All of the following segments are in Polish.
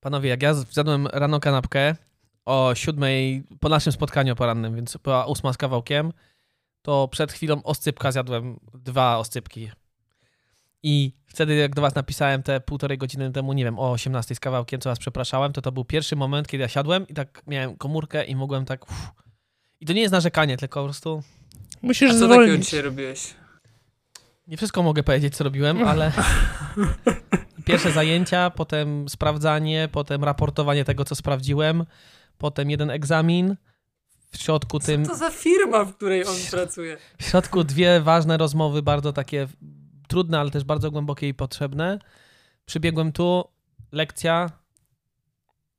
Panowie, jak ja zjadłem rano kanapkę o siódmej, po naszym spotkaniu porannym, więc była ósma z kawałkiem, to przed chwilą oscypka zjadłem, dwa oscypki. I wtedy, jak do was napisałem te półtorej godziny temu, nie wiem, o 18 z kawałkiem, co was przepraszałem, to to był pierwszy moment, kiedy ja siadłem i tak miałem komórkę i mogłem tak... Uff. I to nie jest narzekanie, tylko po prostu... Musisz A co takiego zwolnić. dzisiaj robiłeś? Nie wszystko mogę powiedzieć, co robiłem, ale pierwsze zajęcia, potem sprawdzanie, potem raportowanie tego, co sprawdziłem, potem jeden egzamin, w środku tym, Co to za firma, w której on pracuje? w środku dwie ważne rozmowy, bardzo takie trudne, ale też bardzo głębokie i potrzebne. Przybiegłem tu, lekcja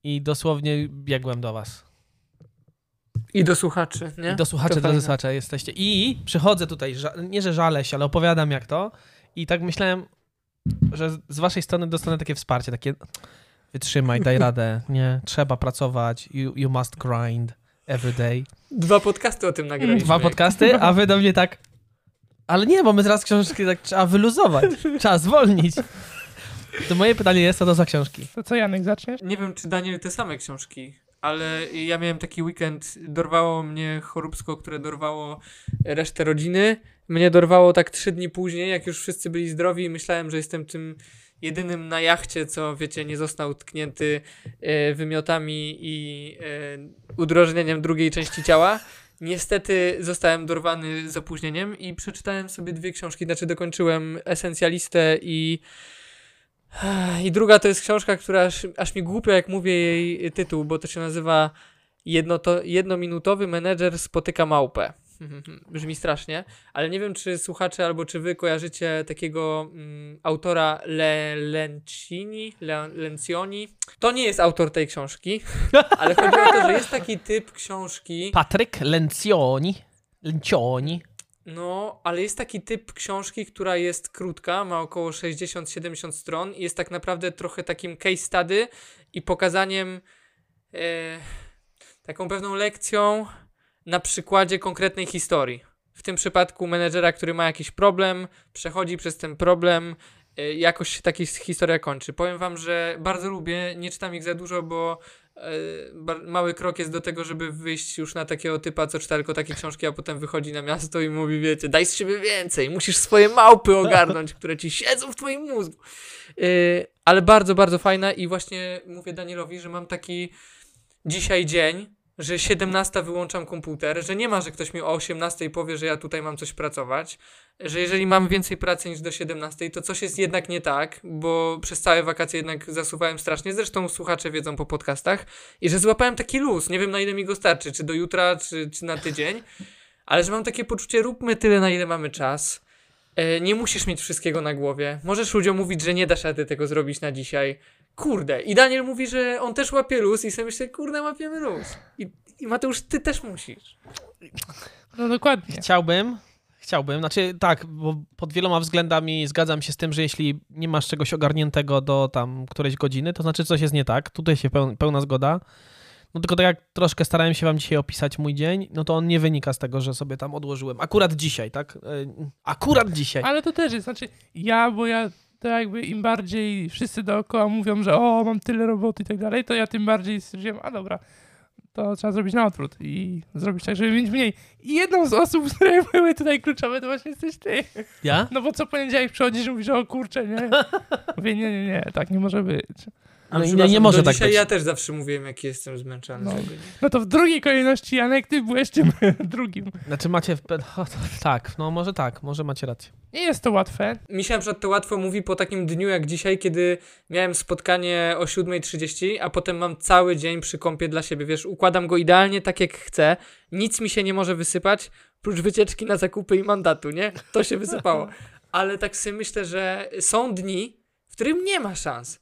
i dosłownie biegłem do was. I do słuchaczy, nie? I do słuchaczy, do słuchaczy jesteście. I przychodzę tutaj, nie że żalę się, ale opowiadam jak to. I tak myślałem, że z- waszej strony dostanę takie wsparcie, takie wytrzymaj, daj radę, nie, trzeba pracować, you, you must grind every day. Dwa podcasty o tym nagraliśmy. Dwa podcasty, a wy do mnie tak, ale nie, bo my teraz książki tak trzeba wyluzować, trzeba zwolnić. To moje pytanie jest, co to za książki? To co, Janek, zaczniesz? Nie wiem, czy Daniel te same książki, ale ja miałem taki weekend, dorwało mnie choróbsko, które dorwało resztę rodziny. Mnie dorwało tak trzy dni później, jak już wszyscy byli zdrowi i myślałem, że jestem tym jedynym na jachcie, co wiecie, nie został tknięty e, wymiotami i e, udrożnieniem drugiej części ciała. Niestety zostałem dorwany z opóźnieniem i przeczytałem sobie dwie książki, znaczy dokończyłem Esencjalistę i i druga to jest książka, która aż, aż mi głupio jak mówię jej tytuł, bo to się nazywa jedno to, Jednominutowy menedżer spotyka małpę. Brzmi strasznie, ale nie wiem, czy słuchacze albo czy wy kojarzycie takiego mm, autora Le Lencini, Le Lencioni. To nie jest autor tej książki, ale chodzi o to, że jest taki typ książki. Patryk Lencioni. Lencioni. No, ale jest taki typ książki, która jest krótka, ma około 60-70 stron i jest tak naprawdę trochę takim case study i pokazaniem e, taką pewną lekcją na przykładzie konkretnej historii. W tym przypadku menedżera, który ma jakiś problem, przechodzi przez ten problem, e, jakoś się taka historia kończy. Powiem wam, że bardzo lubię, nie czytam ich za dużo, bo mały krok jest do tego, żeby wyjść już na takiego typa, co czyta tylko takie książki, a potem wychodzi na miasto i mówi, wiecie, daj z siebie więcej, musisz swoje małpy ogarnąć, które ci siedzą w twoim mózgu. Yy, ale bardzo, bardzo fajna i właśnie mówię Danielowi, że mam taki dzisiaj dzień, że 17 wyłączam komputer, że nie ma, że ktoś mi o 18 powie, że ja tutaj mam coś pracować, że jeżeli mam więcej pracy niż do 17, to coś jest jednak nie tak, bo przez całe wakacje jednak zasuwałem strasznie, zresztą słuchacze wiedzą po podcastach, i że złapałem taki luz, nie wiem na ile mi go starczy, czy do jutra, czy, czy na tydzień, ale że mam takie poczucie, róbmy tyle, na ile mamy czas. E, nie musisz mieć wszystkiego na głowie. Możesz ludziom mówić, że nie dasz rady tego zrobić na dzisiaj. Kurde. I Daniel mówi, że on też łapie luz i sobie myślę, kurde, łapiemy luz. I, i Mateusz, ty też musisz. No dokładnie. Chciałbym, chciałbym, znaczy tak, bo pod wieloma względami zgadzam się z tym, że jeśli nie masz czegoś ogarniętego do tam którejś godziny, to znaczy coś jest nie tak. Tutaj się peł, pełna zgoda. No tylko tak jak troszkę starałem się wam dzisiaj opisać mój dzień, no to on nie wynika z tego, że sobie tam odłożyłem. Akurat dzisiaj, tak? Yy, Akurat dzisiaj. Ale to też jest, znaczy ja, bo ja to jakby im bardziej wszyscy dookoła mówią, że o, mam tyle roboty i tak dalej, to ja tym bardziej stwierdziłem, a dobra, to trzeba zrobić na odwrót i zrobić tak, żeby mieć mniej. I jedną z osób, które były tutaj kluczowe, to właśnie jesteś ty. Ja? No bo co poniedziałek przychodzisz i mówisz, o kurczę, nie? Mówię, nie, nie, nie, tak nie może być. No i nie, nie może do tak dzisiaj być. ja też zawsze mówiłem, jaki jestem zmęczony. No. No. No to w drugiej kolejności, Janek, ty byłeś tym drugim. Znaczy macie... w- O, to, tak, no może tak, może macie rację. Nie jest to łatwe. Mi się na przykład to łatwo mówi po takim dniu jak dzisiaj, kiedy miałem spotkanie o 7.30, a potem mam cały dzień przy kąpie dla siebie. Wiesz, układam go idealnie tak jak chcę. Nic mi się nie może wysypać, prócz wycieczki na zakupy i mandatu, nie? To się wysypało. Ale tak sobie myślę, że są dni, w którym nie ma szans.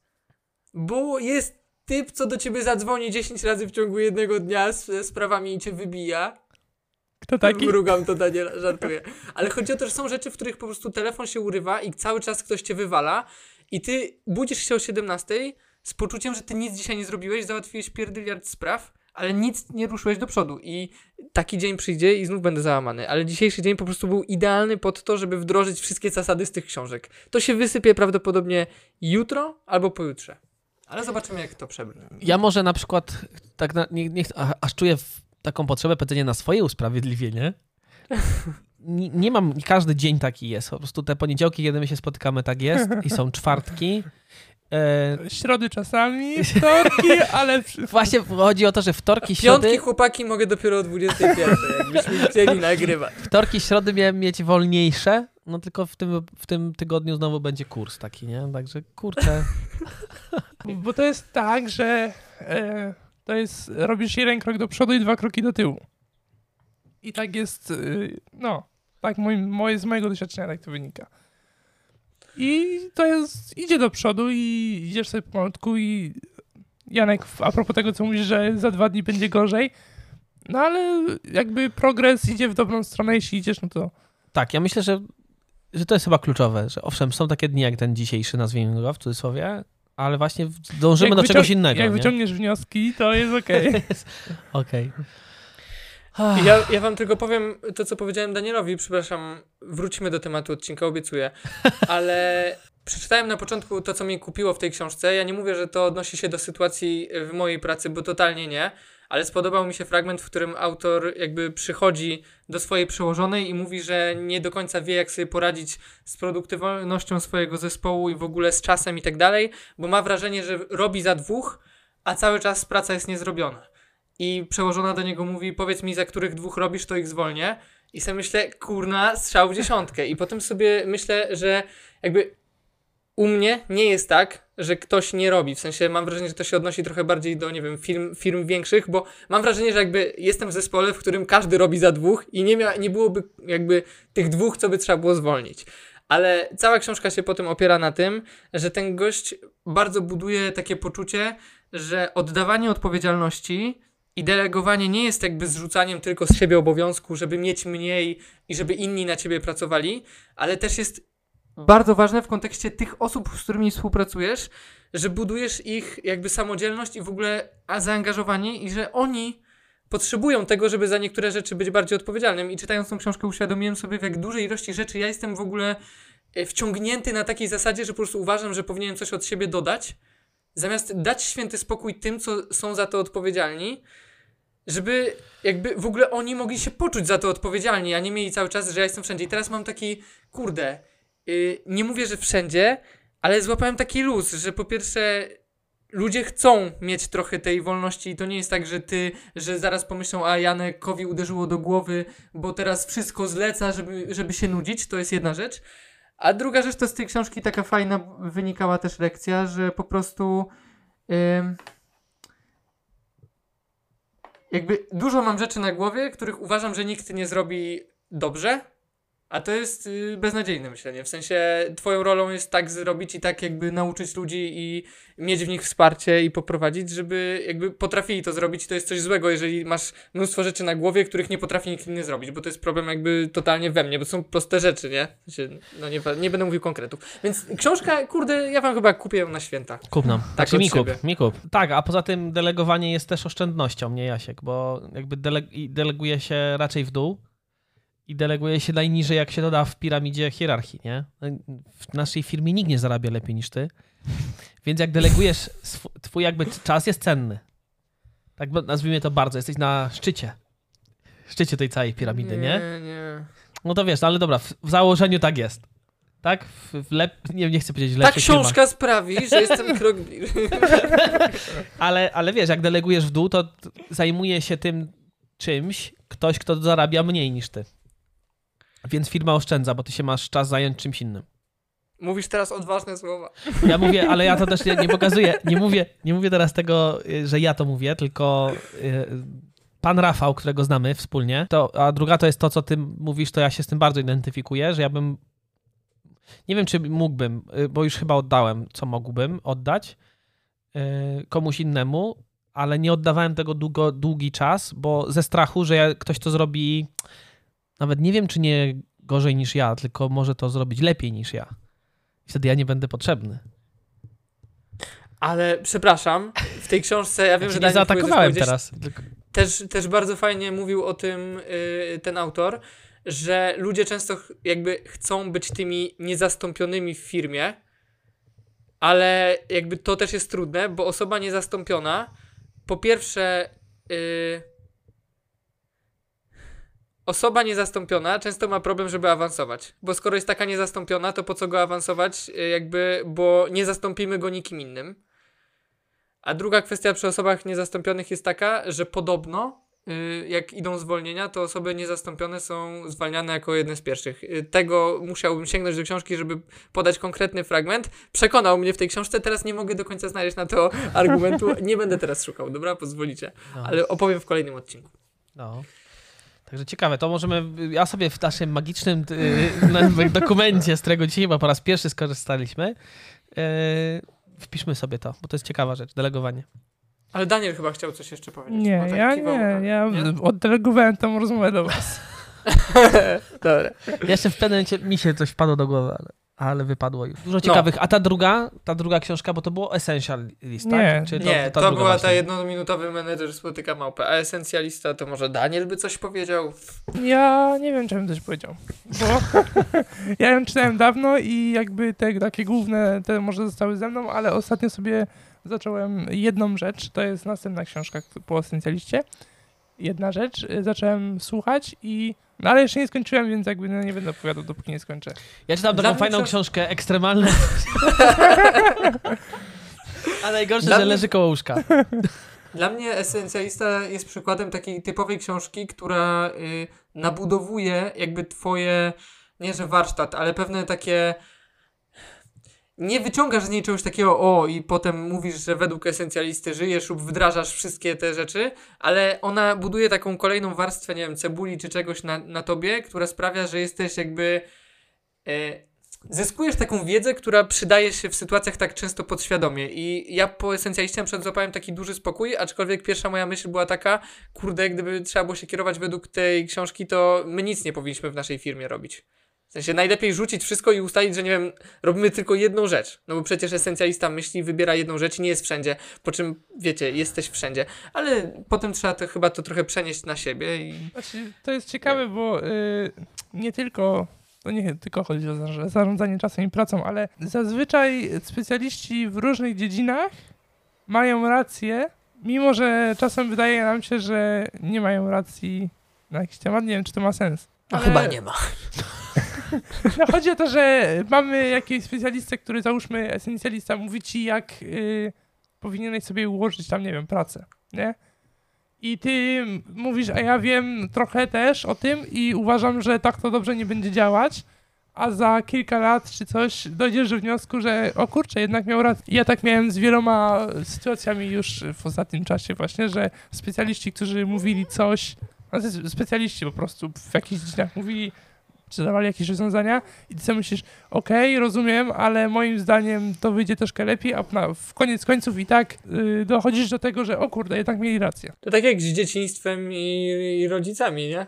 Bo jest typ, co do ciebie zadzwoni 10 razy w ciągu jednego dnia z ze sprawami i cię wybija. Kto taki? Mrugam to Daniela, żartuję. Ale chodzi o to, że są rzeczy, w których po prostu telefon się urywa i cały czas ktoś cię wywala i ty budzisz się o 17 z poczuciem, że ty nic dzisiaj nie zrobiłeś, załatwiłeś pierdyliard spraw, ale nic nie ruszyłeś do przodu i taki dzień przyjdzie i znów będę załamany. Ale dzisiejszy dzień po prostu był idealny pod to, żeby wdrożyć wszystkie zasady z tych książek. To się wysypie prawdopodobnie jutro albo pojutrze. Ale zobaczymy, jak to przebrnie. Ja może na przykład tak na, nie, nie, aż czuję taką potrzebę powiedzenia na swoje usprawiedliwienie. Nie, nie mam, nie każdy dzień taki jest. Po prostu te poniedziałki, kiedy my się spotykamy, tak jest i są czwartki. E, Środy czasami, wtorki, ale właśnie chodzi o to, że wtorki, Piątki środy, chłopaki mogę dopiero o 21, jakbyśmy chcieli nagrywać. wtorki, środy miałem mieć wolniejsze, no tylko w tym, w tym tygodniu znowu będzie kurs taki, nie? Także kurczę. bo to jest tak, że e, to jest, robisz jeden krok do przodu i dwa kroki do tyłu. I tak jest, y, no, tak mój, moje, z mojego doświadczenia tak to wynika. I to jest, idzie do przodu i idziesz sobie pomalutku i Janek, a propos tego, co mówisz, że za dwa dni będzie gorzej, no ale jakby progres idzie w dobrą stronę, jeśli idziesz, no to Tak, ja myślę, że, że to jest chyba kluczowe, że owszem, są takie dni jak ten dzisiejszy, nazwijmy go w cudzysłowie, ale właśnie dążymy jak do czegoś innego. Jak nie? wyciągniesz wnioski, to jest okej. Okej. Ja, ja wam tylko powiem to, co powiedziałem Danielowi, przepraszam, wrócimy do tematu odcinka, obiecuję, ale przeczytałem na początku to, co mnie kupiło w tej książce. Ja nie mówię, że to odnosi się do sytuacji w mojej pracy, bo totalnie nie, ale spodobał mi się fragment, w którym autor jakby przychodzi do swojej przełożonej i mówi, że nie do końca wie, jak sobie poradzić z produktywnością swojego zespołu i w ogóle z czasem i tak dalej, bo ma wrażenie, że robi za dwóch, a cały czas praca jest niezrobiona. I przełożona do niego mówi, powiedz mi, za których dwóch robisz, to ich zwolnię. I sobie myślę, kurna, strzał w dziesiątkę. I potem sobie myślę, że jakby u mnie nie jest tak, że ktoś nie robi. W sensie mam wrażenie, że to się odnosi trochę bardziej do, nie wiem, firm, firm większych, bo mam wrażenie, że jakby jestem w zespole, w którym każdy robi za dwóch i nie, mia- nie byłoby jakby tych dwóch, co by trzeba było zwolnić. Ale cała książka się potem opiera na tym, że ten gość bardzo buduje takie poczucie, że oddawanie odpowiedzialności i delegowanie nie jest jakby zrzucaniem tylko z siebie obowiązku, żeby mieć mniej i żeby inni na ciebie pracowali, ale też jest bardzo ważne w kontekście tych osób, z którymi współpracujesz, że budujesz ich jakby samodzielność i w ogóle zaangażowanie i że oni potrzebują tego, żeby za niektóre rzeczy być bardziej odpowiedzialnym. I czytając tą książkę uświadomiłem sobie, w jak dużej ilości rzeczy ja jestem w ogóle e, wciągnięty na takiej zasadzie, że po prostu uważam, że powinienem coś od siebie dodać, zamiast dać święty spokój tym, co są za to odpowiedzialni, żeby jakby w ogóle oni mogli się poczuć za to odpowiedzialni, a nie mieli cały czas, że ja jestem wszędzie. I teraz mam taki, kurde, nie mówię, że wszędzie, ale złapałem taki luz, że po pierwsze ludzie chcą mieć trochę tej wolności i to nie jest tak, że ty, że zaraz pomyślą, a Janekowi uderzyło do głowy, bo teraz wszystko zleca, żeby, żeby się nudzić, to jest jedna rzecz. A druga rzecz to z tej książki taka fajna wynikała też lekcja, że po prostu ym, jakby dużo mam rzeczy na głowie, których uważam, że nikt nie zrobi dobrze, a to jest y, beznadziejne myślenie. W sensie twoją rolą jest tak zrobić i tak jakby nauczyć ludzi i mieć w nich wsparcie i poprowadzić, żeby jakby potrafili to zrobić. To jest coś złego, jeżeli masz mnóstwo rzeczy na głowie, których nie potrafi nikt inny zrobić, bo to jest problem jakby totalnie we mnie, bo są proste rzeczy, nie? W sensie, no nie, nie będę mówił konkretów. Więc książka, kurde, ja wam chyba kupię ją na święta. Kup nam. Tak Znaczy mi kup, mi kup. Tak, a poza tym delegowanie jest też oszczędnością, nie Jasiek, bo jakby dele i deleguje się raczej w dół i deleguje się najniżej, jak się doda w piramidzie hierarchii, nie? W naszej firmie nikt nie zarabia lepiej niż ty, więc jak delegujesz, twój jakby czas jest cenny. Tak nazwijmy to bardzo, jesteś na szczycie. Szczycie tej całej piramidy, nie? Nie, nie. No to wiesz, ale dobra, w, w założeniu tak jest. Tak? W, lep... nie, nie chcę powiedzieć Ta lepszych firmach. książka sprawi, że jestem krok bliżej. Ale, ale wiesz, jak delegujesz w dół, to zajmuje się tym czymś ktoś, kto zarabia mniej niż ty. Więc firma oszczędza, bo ty się masz czas zająć czymś innym. Mówisz teraz odważne słowa. Ja mówię, ale ja to też nie, nie pokazuję. Nie mówię, nie mówię teraz tego, y, że ja to mówię, tylko y, pan Rafał, którego znamy wspólnie. To, a druga to jest to, co ty mówisz, to ja się z tym bardzo identyfikuję, że ja bym. Nie wiem, czy mógłbym, y, bo już chyba oddałem, co mógłbym oddać komuś innemu, ale nie oddawałem tego długo, długi czas, bo ze strachu, że ja, ktoś to zrobi, nawet nie wiem, czy nie gorzej niż ja, tylko może to zrobić lepiej niż ja. Wtedy ja nie będę potrzebny. Ale przepraszam, w tej książce, ja wiem, Ja że nie zaatakowałem teraz. Też, też bardzo fajnie mówił o tym y, ten autor, że ludzie często jakby chcą być tymi niezastąpionymi w firmie, ale jakby to też jest trudne, bo osoba niezastąpiona, po pierwsze, yy, osoba niezastąpiona często ma problem, żeby awansować, bo skoro jest taka niezastąpiona, to po co go awansować, yy, jakby, bo nie zastąpimy go nikim innym. A druga kwestia przy osobach niezastąpionych jest taka, że podobno y, jak idą zwolnienia, to osoby niezastąpione są zwalniane jako jedne z pierwszych. Y, Tego musiałbym sięgnąć do książki, żeby podać konkretny fragment. Przekonał mnie w tej książce, teraz nie mogę do końca znaleźć na to argumentu. Nie będę teraz szukał, dobra? Pozwolicie. No. Ale opowiem w kolejnym odcinku. No. Także ciekawe, to możemy, ja sobie w naszym magicznym y, dokumencie, z którego dzisiaj chyba po raz pierwszy skorzystaliśmy, y, wpiszmy sobie to, bo to jest ciekawa rzecz, delegowanie. Ale Daniel chyba chciał coś jeszcze powiedzieć. Nie, tak ja kiwał nie, ja Nie? oddelegowałem tą rozmowę do was. Dobra. Jeszcze w pewnym momencie mi się coś wpadło do głowy, ale, ale wypadło już. Dużo ciekawych. A ta druga, ta druga książka, bo to było Essential List, Nie. tak? Czy Nie, to, druga była ta właśnie? jednominutowy menedżer spotyka małpę, a esencjalista to może Daniel by coś powiedział? Ja nie wiem, czy bym coś powiedział, bo ja ją czytałem dawno i jakby te takie główne, te może zostały ze mną, ale ostatnio sobie zacząłem jedną rzecz, to jest następna książka po esencjaliście. Jedna rzecz, y, zacząłem słuchać i, no ale jeszcze nie skończyłem, więc jakby no, nie będę opowiadał, dopóki nie skończę. Ja czytam taką fajną to- książkę, ekstremalne. A najgorsze, Dla że mnie- leży koło łóżka. Dla mnie esencjalista jest przykładem takiej typowej książki, która y, nabudowuje jakby twoje, nie że warsztat, ale pewne takie. Nie wyciągasz z niej czegoś takiego, o, i potem mówisz, że według esencjalisty żyjesz lub wdrażasz wszystkie te rzeczy, ale ona buduje taką kolejną warstwę, nie wiem, cebuli czy czegoś na, na tobie, która sprawia, że jesteś jakby. E, zyskujesz taką wiedzę, która przydaje się w sytuacjach tak często podświadomie. I ja po esencjaliście na przykład złapałem taki duży spokój, aczkolwiek pierwsza moja myśl była taka, kurde, gdyby trzeba było się kierować według tej książki, to my nic nie powinniśmy w naszej firmie robić. W sensie najlepiej rzucić wszystko i ustalić, że nie wiem, robimy tylko jedną rzecz. No bo przecież esencjalista myśli, wybiera jedną rzecz i nie jest wszędzie. Po czym, wiecie, jesteś wszędzie. Ale potem trzeba to chyba to trochę przenieść na siebie i... Znaczy, to jest ciekawe, bo y, nie tylko, to nie tylko chodzi o zarządzanie czasem i pracą, ale zazwyczaj specjaliści w różnych dziedzinach mają rację, mimo że czasem wydaje nam się, że nie mają racji na jakiś temat. Nie wiem, czy to ma sens. No Ale- chyba nie ma. No chodzi o to, że mamy jakiegoś specjalistę, który załóżmy esencjalista mówi ci, jak y, powinieneś sobie ułożyć tam, nie wiem, pracę, nie? I ty mówisz, a ja wiem trochę też o tym i uważam, że tak to dobrze nie będzie działać, a za kilka lat czy coś dojdziesz do wniosku, że o kurczę, jednak miał rację. Ja tak miałem z wieloma sytuacjami już w ostatnim czasie właśnie, że specjaliści, którzy mówili coś, to specjaliści po prostu w jakichś dziedzinach mówili, czy dawali jakieś rozwiązania i ty sobie myślisz, okej, rozumiem, ale moim zdaniem to wyjdzie troszkę lepiej, a na, w koniec końców i tak y, dochodzisz do tego, że o kurde, jednak mieli rację. To tak jak z dzieciństwem i, i rodzicami, nie?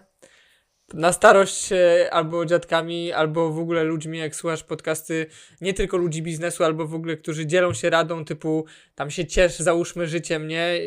Na starość albo dziadkami, albo w ogóle ludźmi, jak słuchasz podcasty, nie tylko ludzi biznesu, albo w ogóle, którzy dzielą się radą, typu tam się ciesz, załóżmy życiem, nie?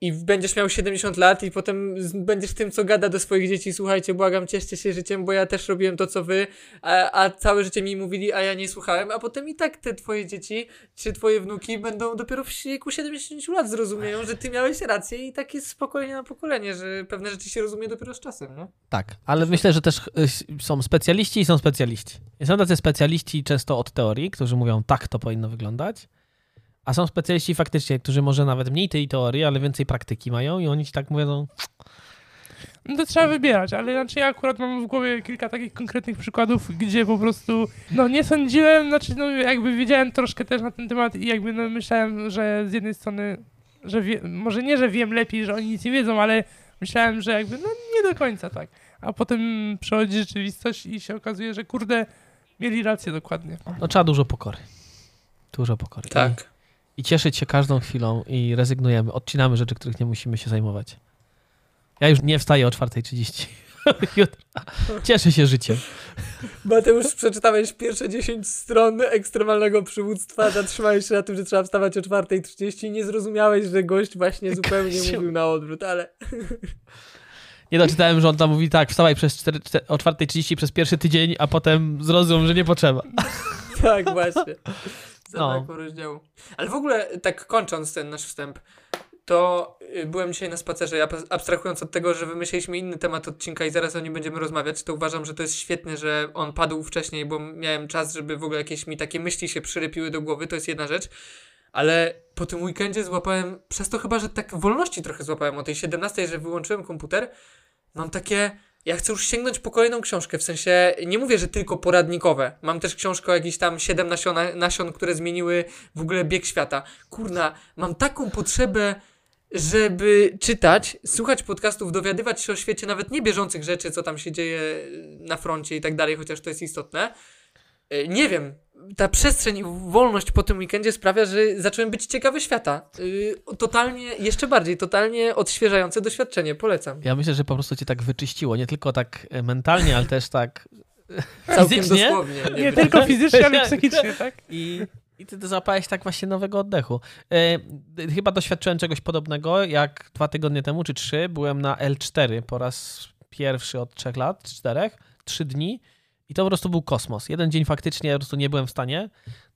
I będziesz miał 70 lat i potem będziesz tym, co gada do swoich dzieci, słuchajcie, błagam, cieszcie się życiem, bo ja też robiłem to, co wy, a, a całe życie mi mówili, a ja nie słuchałem, a potem i tak te twoje dzieci czy twoje wnuki będą dopiero w wieku 70 lat zrozumieją, że ty miałeś rację i tak jest z pokolenia na pokolenie, że pewne rzeczy się rozumie dopiero z czasem, nie? Tak, ale myślę, że też y, są specjaliści i są specjaliści. Są tacy specjaliści często od teorii, którzy mówią, tak to powinno wyglądać, a są specjaliści faktycznie, którzy może nawet mniej tej teorii, ale więcej praktyki mają i oni ci tak mówią, no, No to trzeba wybierać, ale znaczy ja akurat mam w głowie kilka takich konkretnych przykładów, gdzie po prostu, no nie sądziłem, znaczy no jakby wiedziałem troszkę też na ten temat i jakby no myślałem, że z jednej strony, że wie, może nie, że wiem lepiej, że oni nic nie wiedzą, ale myślałem, że jakby no nie do końca tak. A potem przychodzi rzeczywistość i się okazuje, że kurde, mieli rację dokładnie. no trzeba dużo pokory. Dużo pokory. Tak. I, cieszyć się każdą chwilą i rezygnujemy, odcinamy rzeczy, których nie musimy się zajmować. Ja już nie wstaję o 4.30 jutra. Cieszę się życiem. Mateusz, przeczytałeś pierwsze 10 stron ekstremalnego przywództwa, zatrzymałeś się na tym, że trzeba wstawać o 4.30 i nie zrozumiałeś, że gość właśnie zupełnie Gościu. mówił na odwrót, ale Nie doczytałem, że on tam mówi tak, wstawaj przez 4, 4, o 4.30 przez pierwszy tydzień, a potem zrozum, że nie potrzeba. tak właśnie. Zabrakło rozdziału. Ale w ogóle, tak kończąc ten nasz wstęp, to y, byłem dzisiaj na spacerze, ja abs- abstrahując od tego, że wymyśliliśmy inny temat odcinka i zaraz o nim będziemy rozmawiać, to uważam, że to jest świetne, że on padł wcześniej, bo miałem czas, żeby w ogóle jakieś mi takie myśli się przylepiły do głowy, to jest jedna rzecz. Ale po tym weekendzie złapałem, przez to chyba, że tak wolności trochę złapałem o tej 17, że wyłączyłem komputer, mam takie, ja chcę już sięgnąć po kolejną książkę, w sensie, nie mówię, że tylko poradnikowe. Mam też książkę o jakichś tam 7 nasiona, nasion, które zmieniły w ogóle bieg świata. Kurna, mam taką potrzebę, żeby czytać, słuchać podcastów, dowiadywać się o świecie nawet nie bieżących rzeczy, co tam się dzieje na froncie i tak dalej, chociaż to jest istotne. E, Nie wiem, ta przestrzeń i wolność po tym weekendzie sprawia, że zacząłem być ciekawy świata. Yy, totalnie, jeszcze bardziej, totalnie odświeżające doświadczenie, polecam. Ja myślę, że po prostu cię tak wyczyściło, nie tylko tak e, mentalnie, ale też tak e, Całkiem fizycznie. dosłownie. Nie wiem. tylko fizycznie, ale psychicznie, tak? I, i ty złapałeś tak właśnie nowego oddechu. E, chyba doświadczyłem czegoś podobnego, jak dwa tygodnie temu, czy trzy, byłem na L4 po raz pierwszy od trzech lat, czy czterech, trzy dni i to po prostu był kosmos. Jeden dzień faktycznie po prostu nie byłem w stanie,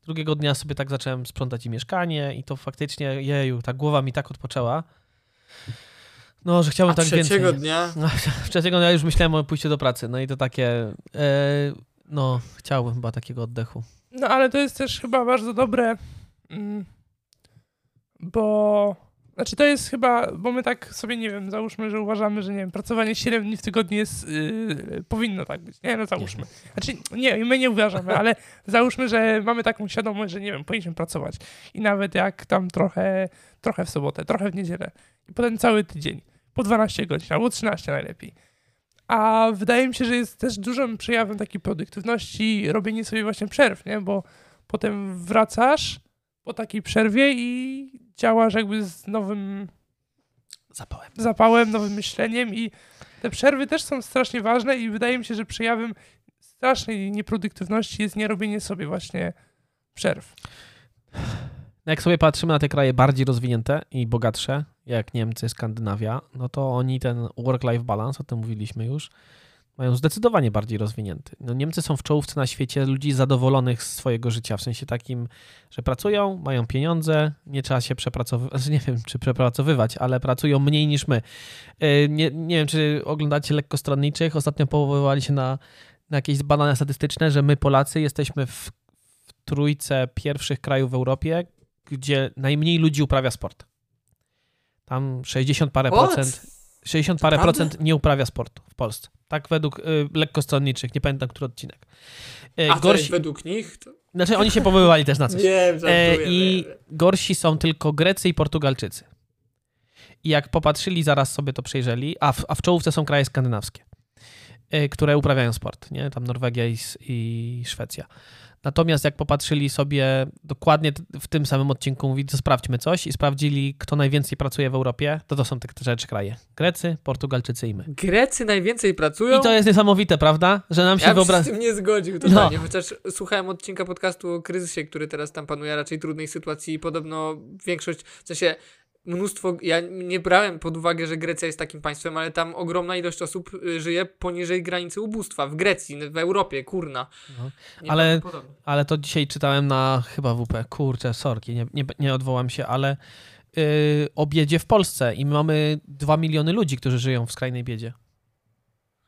drugiego dnia sobie tak zacząłem sprzątać i mieszkanie i to faktycznie, jeju, ta głowa mi tak odpoczęła. No, że chciałbym A tak więcej. trzeciego dnia No, trzeciego dnia już myślałem o pójściu do pracy, no i to takie, e, no, chciałbym chyba takiego oddechu. No ale to jest też chyba bardzo dobre, mm, bo znaczy to jest chyba, bo my tak sobie nie wiem, załóżmy, że uważamy, że nie wiem, pracowanie 7 dni w tygodniu jest, yy, powinno tak być, nie no załóżmy. Znaczy nie, my nie uważamy, ale załóżmy, że mamy taką świadomość, że nie wiem, powinniśmy pracować i nawet jak tam trochę, trochę w sobotę, trochę w niedzielę i potem cały tydzień, po 12 godzin albo 13 najlepiej. A wydaje mi się, że jest też dużym przejawem takiej produktywności robienie sobie właśnie przerw, nie? Bo potem wracasz po takiej przerwie i działasz jakby z nowym Zapałem. zapałem, nowym myśleniem i te przerwy też są strasznie ważne i wydaje mi się, że przejawem strasznej nieproduktywności jest nierobienie sobie właśnie przerw. No Jak sobie patrzymy na te kraje bardziej rozwinięte i bogatsze, jak Niemcy, Skandynawia, no to oni ten work-life balance, o tym mówiliśmy już, mają zdecydowanie bardziej rozwinięty. No Niemcy są w czołówce na świecie ludzi zadowolonych z swojego życia, w sensie takim, że pracują, mają pieniądze, nie trzeba się przepracowywać, znaczy nie wiem, czy przepracowywać, ale pracują mniej niż my. Yy, Nie, nie wiem, czy oglądacie lekkostronniczych, ostatnio powoływali się na, na jakieś badania statystyczne, że my Polacy jesteśmy w, w trójce pierwszych krajów w Europie, gdzie najmniej ludzi uprawia sport. Tam 60 parę What? procent, 60 parę procent nie uprawia sportu w Polsce. Tak według y, lekkostronniczych, nie pamiętam który odcinek. Y, A gorsi, według nich? To... znaczy oni się powoływali też na coś. Nie, żartuję. E, I wiem. gorsi są tylko Grecy i Portugalczycy. I jak popatrzyli, zaraz sobie to przejrzeli, a w, a w czołówce są kraje skandynawskie, e, które uprawiają sport, nie? Tam Norwegia i, i Szwecja. Natomiast jak popatrzyli sobie dokładnie w tym samym odcinku, mówili, to sprawdźmy coś i sprawdzili, kto najwięcej pracuje w Europie, to to są te, trzy kraje. Grecy, Portugalczycy i my. Grecy najwięcej pracują? I to jest niesamowite, prawda? Że nam się Ja wyobraża... z tym nie zgodził totalnie, chociaż słuchałem odcinka podcastu o kryzysie, który teraz tam panuje, raczej trudnej sytuacji i podobno większość, w sensie mnóstwo, ja nie brałem pod uwagę, że Grecja jest takim państwem, ale tam ogromna ilość osób y, żyje poniżej granicy ubóstwa, w Grecji, w Europie, kurna. No. Ale-. Ale to dzisiaj czytałem na chyba WP. Kurczę, sorki, nie, nie, nie odwołam się, ale yy, o biedzie w Polsce i my mamy 2 miliony ludzi, którzy żyją w skrajnej biedzie.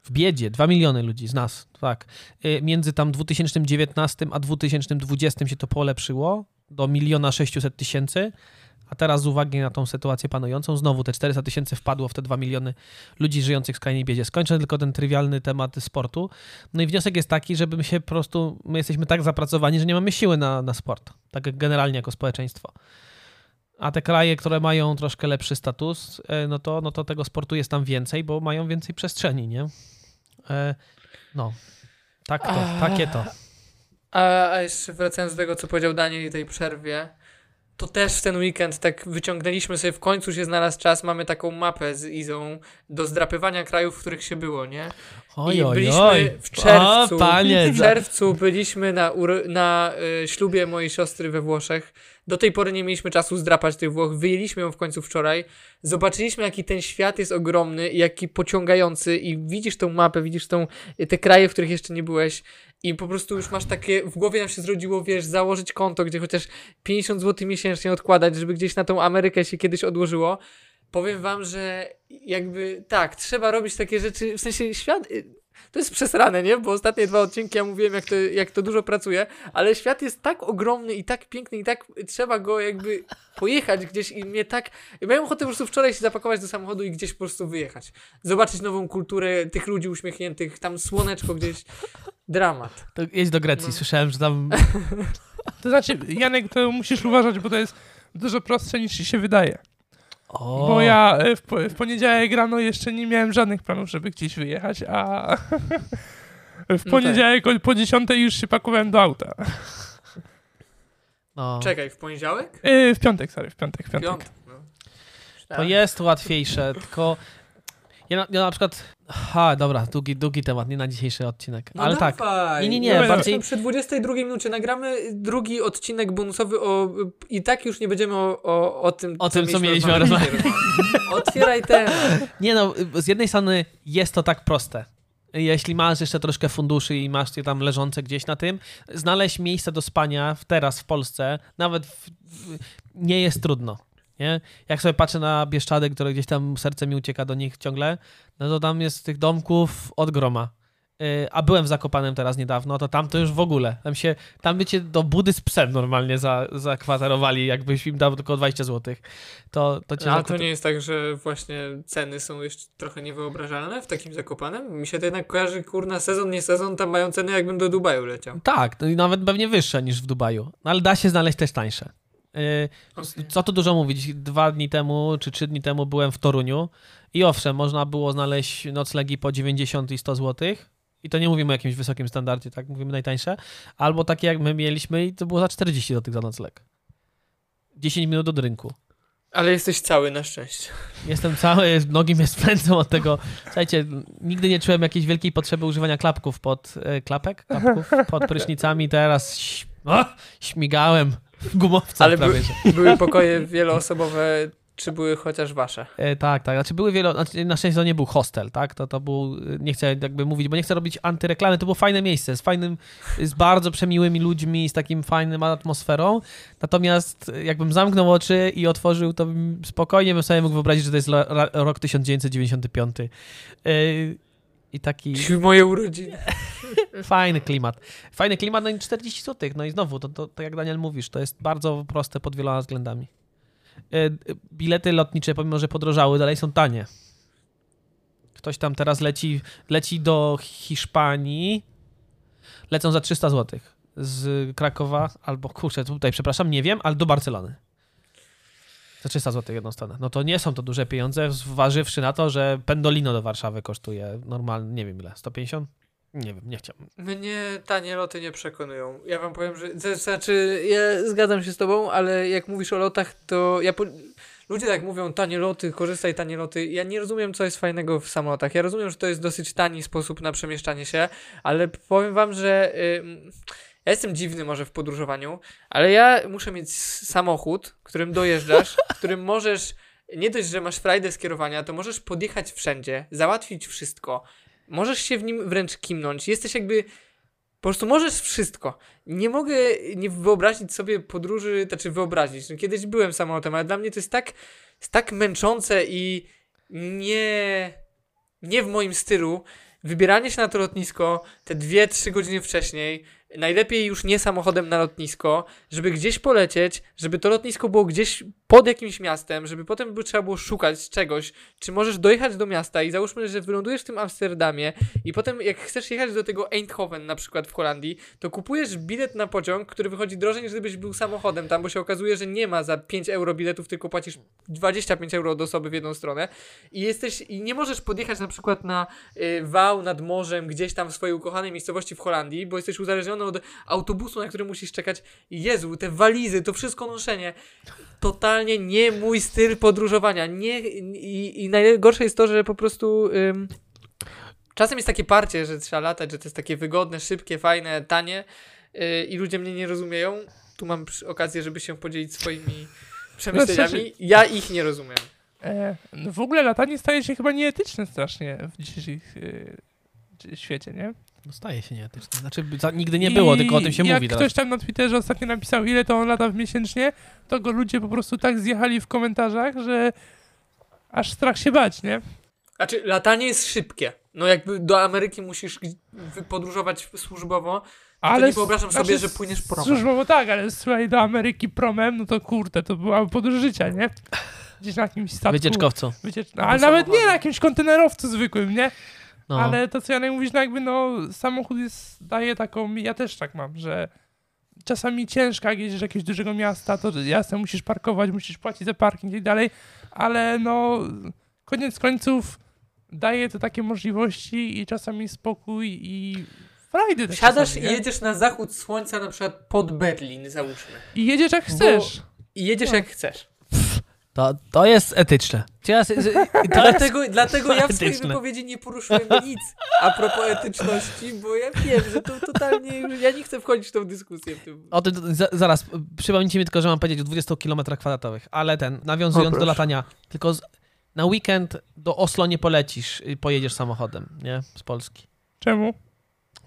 W biedzie, 2 miliony ludzi z nas, tak. Yy, między tam 2019 a 2020 się to polepszyło do miliona 600 tysięcy, a teraz z uwagi na tą sytuację panującą, znowu te 400 tysięcy wpadło w te 2 miliony ludzi żyjących w skrajnej biedzie. Skończę tylko ten trywialny temat sportu. No i wniosek jest taki, żeby my się po prostu, my jesteśmy tak zapracowani, że nie mamy siły na, na sport, tak generalnie jako społeczeństwo. A te kraje, które mają troszkę lepszy status, e, no to, no to tego sportu jest tam więcej, bo mają więcej przestrzeni, nie? E, No, tak to, takie to. A, a jeszcze wracając do tego, co powiedział Daniel i tej przerwie, to też w ten weekend tak wyciągnęliśmy sobie, w końcu się znalazł czas, mamy taką mapę z Izą do zdrapywania krajów, w których się było, nie? Oj, I oj, byliśmy oj. w czerwcu. O, panie, w czerwcu byliśmy na, na y, ślubie mojej siostry we Włoszech. Do tej pory nie mieliśmy czasu zdrapać tych Włoch. Wyjęliśmy ją w końcu wczoraj. Zobaczyliśmy, jaki ten świat jest ogromny jaki pociągający. I widzisz tą mapę, widzisz tą, y, te kraje, w których jeszcze nie byłeś. I po prostu już masz takie, w głowie nam się zrodziło, wiesz, założyć konto, gdzie chociaż 50 zł miesięcznie odkładać, żeby gdzieś na tą Amerykę się kiedyś odłożyło. Powiem wam, że jakby tak, trzeba robić takie rzeczy, w sensie świat. To jest przesrane, nie? Bo ostatnie dwa odcinki ja mówiłem, jak to, jak to dużo pracuje, ale świat jest tak ogromny i tak piękny i tak trzeba go jakby pojechać gdzieś i mnie tak... Miałem ochotę po prostu wczoraj się zapakować do samochodu i gdzieś po prostu wyjechać. Zobaczyć nową kulturę tych ludzi uśmiechniętych, tam słoneczko gdzieś. Dramat. To jedź do Grecji, No. słyszałem, że tam... To znaczy, Janek, to musisz uważać, bo to jest dużo prostsze niż ci się wydaje. O, Bo ja e, w, w poniedziałek rano jeszcze nie miałem żadnych planów, żeby gdzieś wyjechać, a w tak. poniedziałek o- po 10 już się pakowałem do auta. no. Czekaj, w poniedziałek? E, W piątek, sorry, w piątek, w piątek. Piątek. No. To jest łatwiejsze, tylko ja na, ja na przykład... Ha, dobra, długi, długi temat, nie na dzisiejszy odcinek, No ale tak. dawaj. Nie, nie, nie, Dawaj, bardziej... Przy 22 minucie nagramy drugi odcinek bonusowy o... I tak już nie będziemy o, o, o tym, O tym, co mieliśmy rozmawiać. Otwieraj temat. Nie no, z jednej strony jest to tak proste. Jeśli masz jeszcze troszkę funduszy i masz je tam leżące gdzieś na tym, znaleźć miejsce do spania teraz w Polsce nawet w, w, nie jest trudno. Nie? Jak sobie patrzę na Bieszczady, które gdzieś tam serce mi ucieka do nich ciągle, no to tam jest tych domków od groma. Yy, A byłem w Zakopanem teraz niedawno, to tam to już w ogóle. Tam się, tam by cię do budy z psem normalnie za, zakwaterowali, jakbyś im dał tylko 20 zł. To, to cię A zakup- to nie jest tak, że właśnie ceny są jeszcze trochę niewyobrażalne w takim Zakopanem? Mi się to jednak kojarzy, kurna, sezon, nie sezon, tam mają ceny jakbym do Dubaju leciał. Tak, no i nawet pewnie wyższe niż w Dubaju. No ale da się znaleźć też tańsze. Okej. Co tu dużo mówić, dwa dni temu czy trzy dni temu byłem w Toruniu i owszem, można było znaleźć noclegi po 90 i 100 zł. I to nie mówimy o jakimś wysokim standardzie, tak? Mówimy najtańsze. Albo takie jak my mieliśmy i to było za 40 zł za nocleg. 10 minut od rynku. Ale jesteś cały na szczęście. Jestem cały, nogi mnie spędzą od tego. Słuchajcie, nigdy nie czułem jakiejś wielkiej potrzeby używania klapków pod e, klapek, klapków pod prysznicami. Teraz śmigałem gumowca Ale prawie. by-. Były pokoje wieloosobowe, czy były chociaż wasze? E, tak, tak. Znaczy były wielo... Znaczy, na szczęście to nie był hostel, tak? To, to był... Nie chcę jakby mówić, bo nie chcę robić antyreklamy. To było fajne miejsce, z fajnym, z bardzo przemiłymi ludźmi, z takim fajnym atmosferą. Natomiast jakbym zamknął oczy i otworzył, to bym spokojnie bym sobie mógł wyobrazić, że to jest rok 1995. E, I taki Czyli moje urodziny. fajny klimat. Fajny klimat, no i 40 zł. No i znowu, to, to, to jak Daniel mówisz, to jest bardzo proste pod wieloma względami. E, Bilety lotnicze, pomimo że podrożały, dalej są tanie. Ktoś tam teraz leci, leci do Hiszpanii, lecą za 300 zł z Krakowa, albo kurczę, tutaj przepraszam, nie wiem, ale do Barcelony. Za 300 zł jedną stronę. No to nie są to duże pieniądze, zważywszy na to, że Pendolino do Warszawy kosztuje normalnie, nie wiem ile, 150? Nie wiem, nie chciałbym. Mnie tanie loty nie przekonują. Ja wam powiem, że. to Znaczy, ja zgadzam się z tobą, ale jak mówisz o lotach, to ja. Po... Ludzie tak mówią, tanie loty, korzystaj tanie loty. Ja nie rozumiem, co jest fajnego w samolotach. Ja rozumiem, że to jest dosyć tani sposób na przemieszczanie się, ale powiem wam, że. ym, ja jestem dziwny może w podróżowaniu, ale ja muszę mieć samochód, którym dojeżdżasz, którym możesz. Nie dość, że masz frajdę skierowania, to możesz podjechać wszędzie, załatwić wszystko. Możesz się w nim wręcz kimnąć. Jesteś jakby. Po prostu możesz wszystko. Nie mogę nie wyobrazić sobie podróży, znaczy wyobrazić. No, kiedyś byłem samolotem, ale dla mnie to jest tak, jest tak męczące i nie, nie w moim stylu. Wybieranie się na to lotnisko te 2-3 godziny wcześniej, najlepiej już nie samochodem na lotnisko, żeby gdzieś polecieć, żeby to lotnisko było gdzieś pod jakimś miastem, żeby potem by trzeba było szukać czegoś, czy możesz dojechać do miasta i załóżmy, że wylądujesz w tym Amsterdamie i potem jak chcesz jechać do tego Eindhoven na przykład w Holandii, to kupujesz bilet na pociąg, który wychodzi drożej niż gdybyś był samochodem tam, bo się okazuje, że nie ma za 5 euro biletów, tylko płacisz 25 euro od osoby w jedną stronę. I jesteś i nie możesz podjechać na przykład na y, wał nad morzem gdzieś tam w swojej ukochanej miejscowości w Holandii, bo jesteś uzależniony od autobusu, na który musisz czekać. Jezu, te walizy, to wszystko noszenie. Totalnie nie mój styl podróżowania. Nie, i, I najgorsze jest to, że po prostu ym, czasem jest takie parcie, że trzeba latać, że to jest takie wygodne, szybkie, fajne, tanie yy, i ludzie mnie nie rozumieją. Tu mam okazję, żeby się podzielić swoimi przemyśleniami. Ja ich nie rozumiem. E, no w ogóle latanie staje się chyba nieetyczne strasznie w dzisiejszym e, świecie, nie? No staje się nieetyczne. Znaczy za, nigdy nie było, I tylko o tym się jak mówi teraz. ktoś tam na Twitterze ostatnio napisał, ile to on lata w miesięcznie, to go ludzie po prostu tak zjechali w komentarzach, że aż strach się bać, nie? Znaczy, latanie jest szybkie. No jakby do Ameryki musisz podróżować służbowo, ale nie s- wyobrażam sobie, że płyniesz promem. Służbowo tak, ale słuchaj, do Ameryki promem, no to kurde, to była podróż życia, nie? Gdzieś na jakimś statku. Wycieczkowcą. Wyciecz... No, ale nawet nie na jakimś kontenerowcu zwykłym, nie? No. Ale to, co Janek mówisz, no jakby no samochód jest, daje taką, ja też tak mam, że czasami ciężko, jak jedziesz do jakiegoś dużego miasta, to jasne, musisz parkować, musisz płacić za parking i tak dalej, ale no koniec końców daje to takie możliwości i czasami spokój i frajdy Siadasz czasami, i jedziesz na zachód słońca, na przykład pod Berlin, załóżmy. I jedziesz jak chcesz. I jedziesz No. jak chcesz. To, to jest etyczne. Jest, Dlatego, dlatego ja w swojej Etyczne. wypowiedzi nie poruszyłem nic a propos etyczności, bo ja wiem, że to totalnie już, ja nie chcę wchodzić w tą dyskusję. W tym. o tym, za, zaraz, przypomnijcie mi tylko, że mam powiedzieć o 20 km kwadratowych, ale ten, nawiązując O, do latania, tylko z, na weekend do Oslo nie polecisz, pojedziesz samochodem, nie? Z Polski. Czemu?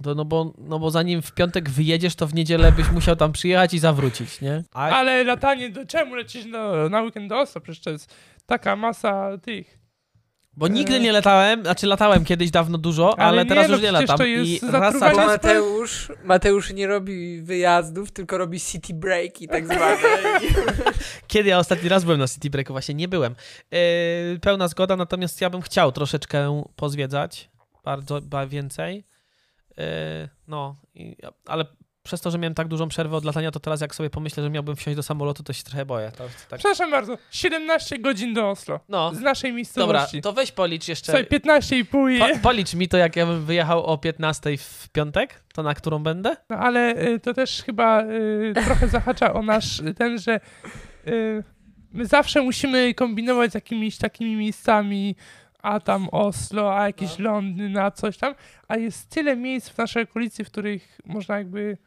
To, no, bo, no bo zanim w piątek wyjedziesz, to w niedzielę byś musiał tam przyjechać i zawrócić, nie? A, Ale latanie, do czemu lecisz do, na weekend do Oslo? Przecież to jest taka masa tych bo nigdy nie latałem, znaczy latałem kiedyś dawno dużo, ale, Ale nie, teraz no już nie latam. to jest I raz Mateusz, Mateusz nie robi wyjazdów, tylko robi city break i tak zwane. Kiedy ja ostatni raz byłem na City Breaku? Właśnie nie byłem. Yy, pełna zgoda, natomiast ja bym chciał troszeczkę pozwiedzać, bardzo ba, więcej. Yy, no, i, ale przez to, że miałem tak dużą przerwę od latania, to teraz jak sobie pomyślę, że miałbym wsiąść do samolotu, to się trochę boję. To, tak. Przepraszam bardzo, 17 godzin do Oslo. No, Z naszej dobra, miejscowości. to weź policz jeszcze. Słuchaj, 15 i pół. Po, policz mi to, jak ja bym wyjechał o 15 w piątek, to na którą będę? No, ale y, to też chyba y, trochę zahacza o nasz y, ten, że y, my zawsze musimy kombinować z jakimiś takimi miejscami, a tam Oslo, a jakiś Londyn, a coś tam, a jest tyle miejsc w naszej okolicy, w których można jakby...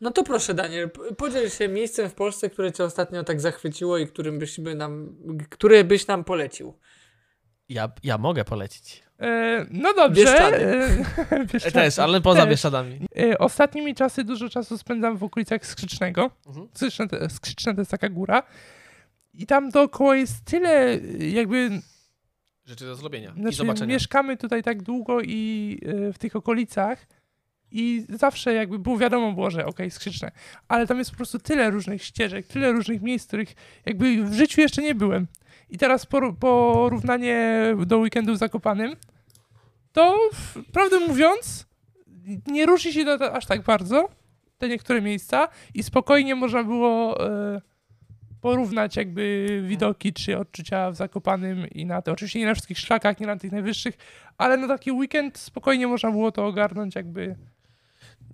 No to proszę Daniel, podziel się miejscem w Polsce, które cię ostatnio tak zachwyciło i którym byś by nam, które byś nam polecił. Ja, ja mogę polecić. E, no dobrze. Bieszczady. e, Bieszczady. Też, ale poza. Bieszczadami. E, Ostatnimi czasy dużo czasu spędzam w okolicach Skrzycznego. Mhm. Skrzyczne, to- Skrzyczne to jest taka góra. I tam dookoła jest tyle, jakby Rzeczy do zrobienia i Znaczy, zobaczenia. mieszkamy tutaj tak długo i y, w tych okolicach i zawsze jakby było wiadomo było, że okej, skrzyczne, ale tam jest po prostu tyle różnych ścieżek, tyle różnych miejsc, których jakby w życiu jeszcze nie byłem. I teraz por- porównanie do weekendu w Zakopanym, to prawdę mówiąc, nie różni się to aż tak bardzo, te niektóre miejsca i spokojnie można było e, porównać jakby widoki czy odczucia w Zakopanym i na te, oczywiście nie na wszystkich szlakach, nie na tych najwyższych, ale na taki weekend spokojnie można było to ogarnąć jakby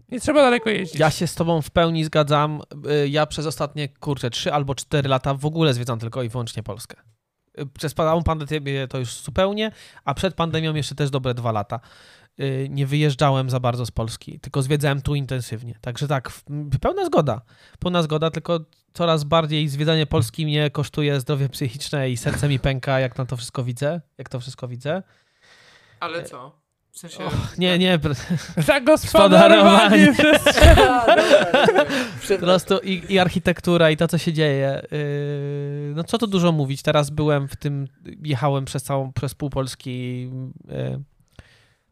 nie trzeba daleko jeździć. Ja się z tobą w pełni zgadzam. Y, Ja przez ostatnie, kurczę, 3 albo 4 lata w ogóle zwiedzam tylko i wyłącznie Polskę. Y, Przez całą pandemię to już zupełnie, a przed pandemią jeszcze też dobre dwa lata. Y, Nie wyjeżdżałem za bardzo z Polski, tylko zwiedzałem tu intensywnie. Także tak, pełna zgoda. Pełna zgoda, tylko coraz bardziej zwiedzanie Polski mnie kosztuje zdrowie psychiczne i serce mi pęka, jak na to wszystko widzę. Jak to wszystko widzę. Ale co? W sensie... Och, nie, nie, Zagospodarowanie przez... Po prostu i, i architektura, i to, co się dzieje. Yy, no co tu dużo mówić. Teraz byłem w tym, jechałem przez całą, przez pół Polski yy,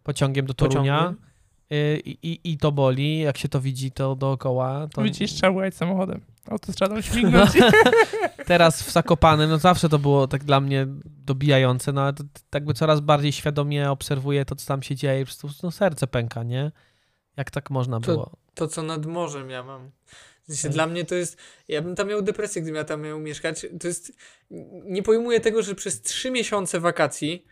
pociągiem do Torunia. Pociągiem? Yy, I, i, I to boli, jak się to widzi to dookoła. To... Widzisz, trzeba jechać samochodem. Autostradą śmignąć. Teraz w Zakopanem, no zawsze to było tak dla mnie dobijające, no ale to, to jakby coraz bardziej świadomie obserwuję to, co tam się dzieje, po prostu no, serce pęka, nie? Jak tak można To- było? To, co nad morzem ja mam. Hmm. Dla mnie to jest. Ja bym tam miał depresję, gdybym ja tam miał mieszkać. To jest. Nie pojmuję tego, że przez trzy miesiące wakacji